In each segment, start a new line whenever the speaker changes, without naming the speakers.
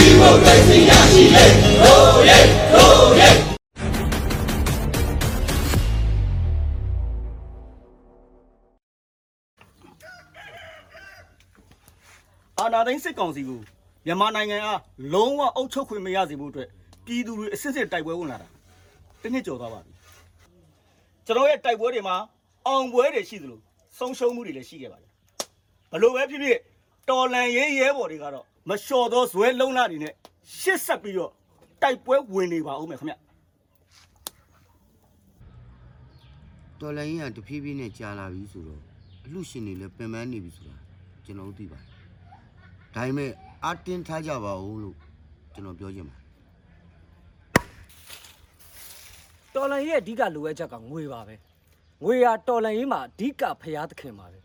ဒီမိုကရေစီရရှိလေတို့ရဲ့တို့ရဲ့
အာဏာသိမ်းစစ်ကောင်စီကိုမြန်မာနိုင်ငံအားလုံးဝအုပ်ချုပ်ခွင့်မရစေဖို့အတွက်ပြည်သူတွေအစစ်စစ်တိုက်ပွဲဝင်လာတာတစ်နှစ်ကျော်သွားပါပြီကျွန်တော်ရဲ့တိုက်ပွဲတွေမှာအောင်ပွဲတွေရှိသလိုဆုံးရှုံးမှုတွေလည်းရှိခဲ့ပါတယ်ဘလို့ပဲဖြစ်ဖြစ်တော်လန်ရေးရဲဘော်တွေကတော့ မလျှော်သောဇွဲလုံးလာတွေနဲ့ရှစ်ဆက်ပြီးတော့တိုက်ပွဲဝင်နေပါဦးမယ်ခင်ဗျ
တော်လိုင်းကြီးကတဖြည်းဖြည်းနဲ့ကြာလာပြီဆိုတော့အလှရှင်တွေလည်းပင်ပန်းနေပြီဆိုတာကျွန်တော်တို့သိပါတယ်။ဒါပေမဲ့အတင်းထားကြပါဦးလို့ကျွန်တော်ပြောချင်ပါတယ်
တော်လန်ရေးရဲ့အဓိကလိုအပ်ချက်ကငွေပါပဲငွေဟာတော်လန်ရေးမှာအဓိကဖျားသခင်ပါပဲ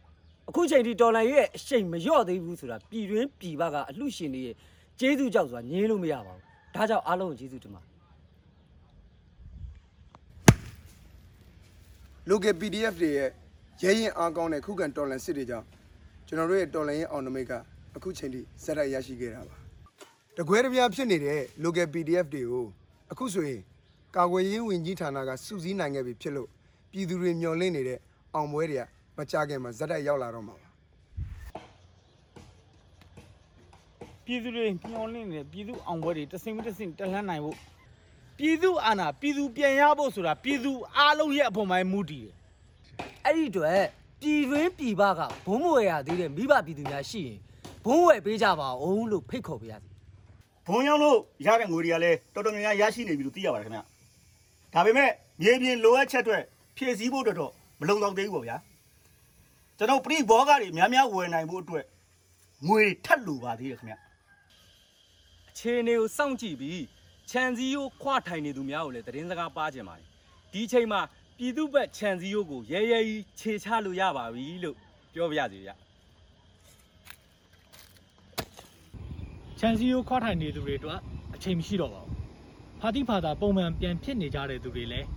အခုချိန်ထိတော်လန်ရေးရဲ့အရှိန်မလျော့သေးဘူးဆိုတာပြည်တွင်းပြည်ပကအလှရှင်တွေရဲ့ကျေးဇူးကြောက်ဆိုတာငြင်းလို့မရပါဘူးဒါကြောင့်အားလုံးကိုကျေးဇူးတင်ပါတယ်
local PDF တွေရဲ့ရဲရင်အားကောင်းတဲ့ခုခံတော်လန်စစ်တွေကြောင့်ကျွန်တော်တို့ရဲ့တော်လန်ရင်အောင်နမိတ်ကအခုချိန်ထိဇက်တိုက်ရရှိခဲ့တာပါတကွဲတပြားဖြစ်နေတဲ့ local PDF တွေကိုအခုဆိုရင်ကာကွယ်ရေးဝန်ကြီးဌာနကစုစည်းနိုင်ခဲ့ပြီဖြစ်လို့ပြည်သူတွေမျှော်လင့်နေတဲ့အောင်ပွဲတွေက မကြခင်မှာဇက်တိုက်ရောက်လာတော့မှာပါ
ပြည်သူတွေမျှော်လင့်နေတဲ့ပြည်သူအောင်ပွဲတွေတစင်မတစင်တက်လှမ်းနိုင်ဖို့ပြည်သူအာဏာပြည်သူပြန်ရဖို့ဆိုတာပြည်သူအားလုံးရဲ့အပေါ်မှာမူတည်တယ်
အဲ့ဒီအတွက်ပြည်တွင်းပြည်ပကဘုံမဝယ်ရသေးတဲ့မိဘပြည်သူများရှိရင်ဘုံဝယ်ပေးကြပါဦးလို့ဖိတ်ခေါ်ပေးရစီ
ဘုံရောက်လို့ရတဲ့ငွေတွေကလည်းတော်တော်များများရရှိနေပြီလို့သိရပါတယ်ခင်ဗျဒါပေမဲ့မြေပြင်လိုအပ်ချက်အတွက်ဖြည့်ဆည်းဖို့အတွက်တော့မလုံလောက်သေးဘူးပေါ့ဗျာ ကျွန်တော်ပြိဘောဂတွေများများဝယ်နိုင်ဖို့အတွက်ငွေထပ်လိုပါသေးတယ်ခင်ဗျ
အခြေအနေကိုစောင့်ကြည့်ပြီးခြံစည်းရိုးခွထိုင်နေသူများကိုလည်းသတင်းစကားပါကြင်ပါတယ်ဒီအချိန်မှာပြည်သူ့ဘက်ခြံစည်းရိုးကိုရဲရဲကြီးခြေချလို့ရပါပြီလို့ပြောပြရစီဗျ
ချန်စီယိုခွားထိုင်နေသူတွေအတွက်အချိန်မရှိတော့ပါဘူး။ဖာတိဖာသာပုံမှန်ပြန်ဖြစ်နေကြတဲ့သူတွေလည်း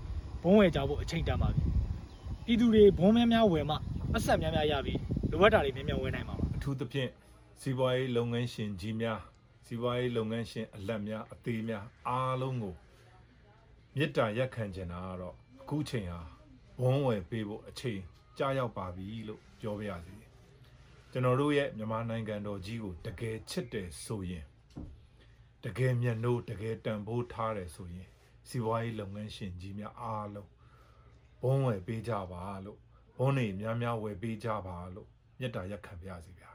ဘုံဝယ်ကြဖို့အချိန်တန်ပါပြီ။ပြည်သူတွေဘုံများများဝယ်မှ အဆက်များများရပြီးလိုအပ်တာတွေများများဝယ်နိုင်မှာပါ
အထူးသဖြင့်စီးပွားရေးလုပ်ငန်းရှင်ကြီးများစီးပွားရေးလုပ်ငန်းရှင်အလက်များအသေးများအားလုံးကိုမေတ္တာရက်ခံချင်တာကတော့အခုချိန်ဟာဘုံဝယ်ပေးဖို့အချိန်ကြာရောက်ပါပြီလို့ပြောပြရစီကျွန်တော်တို့ရဲ့မြန်မာနိုင်ငံတော်ကြီးကိုတကယ်ချစ်တယ်ဆိုရင်တကယ်မျက်နှိုးတကယ်တန်ဖိုးထားတယ်ဆိုရင်စီးပွားရေးလုပ်ငန်းရှင်ကြီးများအားလုံးဘုံဝယ်ပေးကြပါလို့ ဘုံတွေများများဝယ်ပေးကြပါလို့မေတ္တာရက်ခံပါရစီဗျာ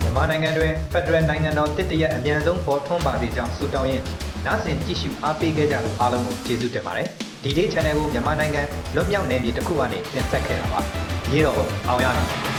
မြန်မာနိုင်ငံတွင်ဖက်ဒရယ်နိုင်ငံတော်တည်တရအမြန်ဆုံးပေါ်ထွန်းပါစေကြောင်းဆုတောင်းရင်းနားဆင်ကြည့်ရှုအားပေးခဲ့ကြတဲ့အားလုံးကိုကျေးဇူးတင်ပါတယ်။ DJ Channel ကိုမြန်မာနိုင်ငံလွတ်မြောက်နယ်မြေတစ်ခုကနေတင်ဆက်ခဲ့တာပါ။ရေတော်အောင်ရမည်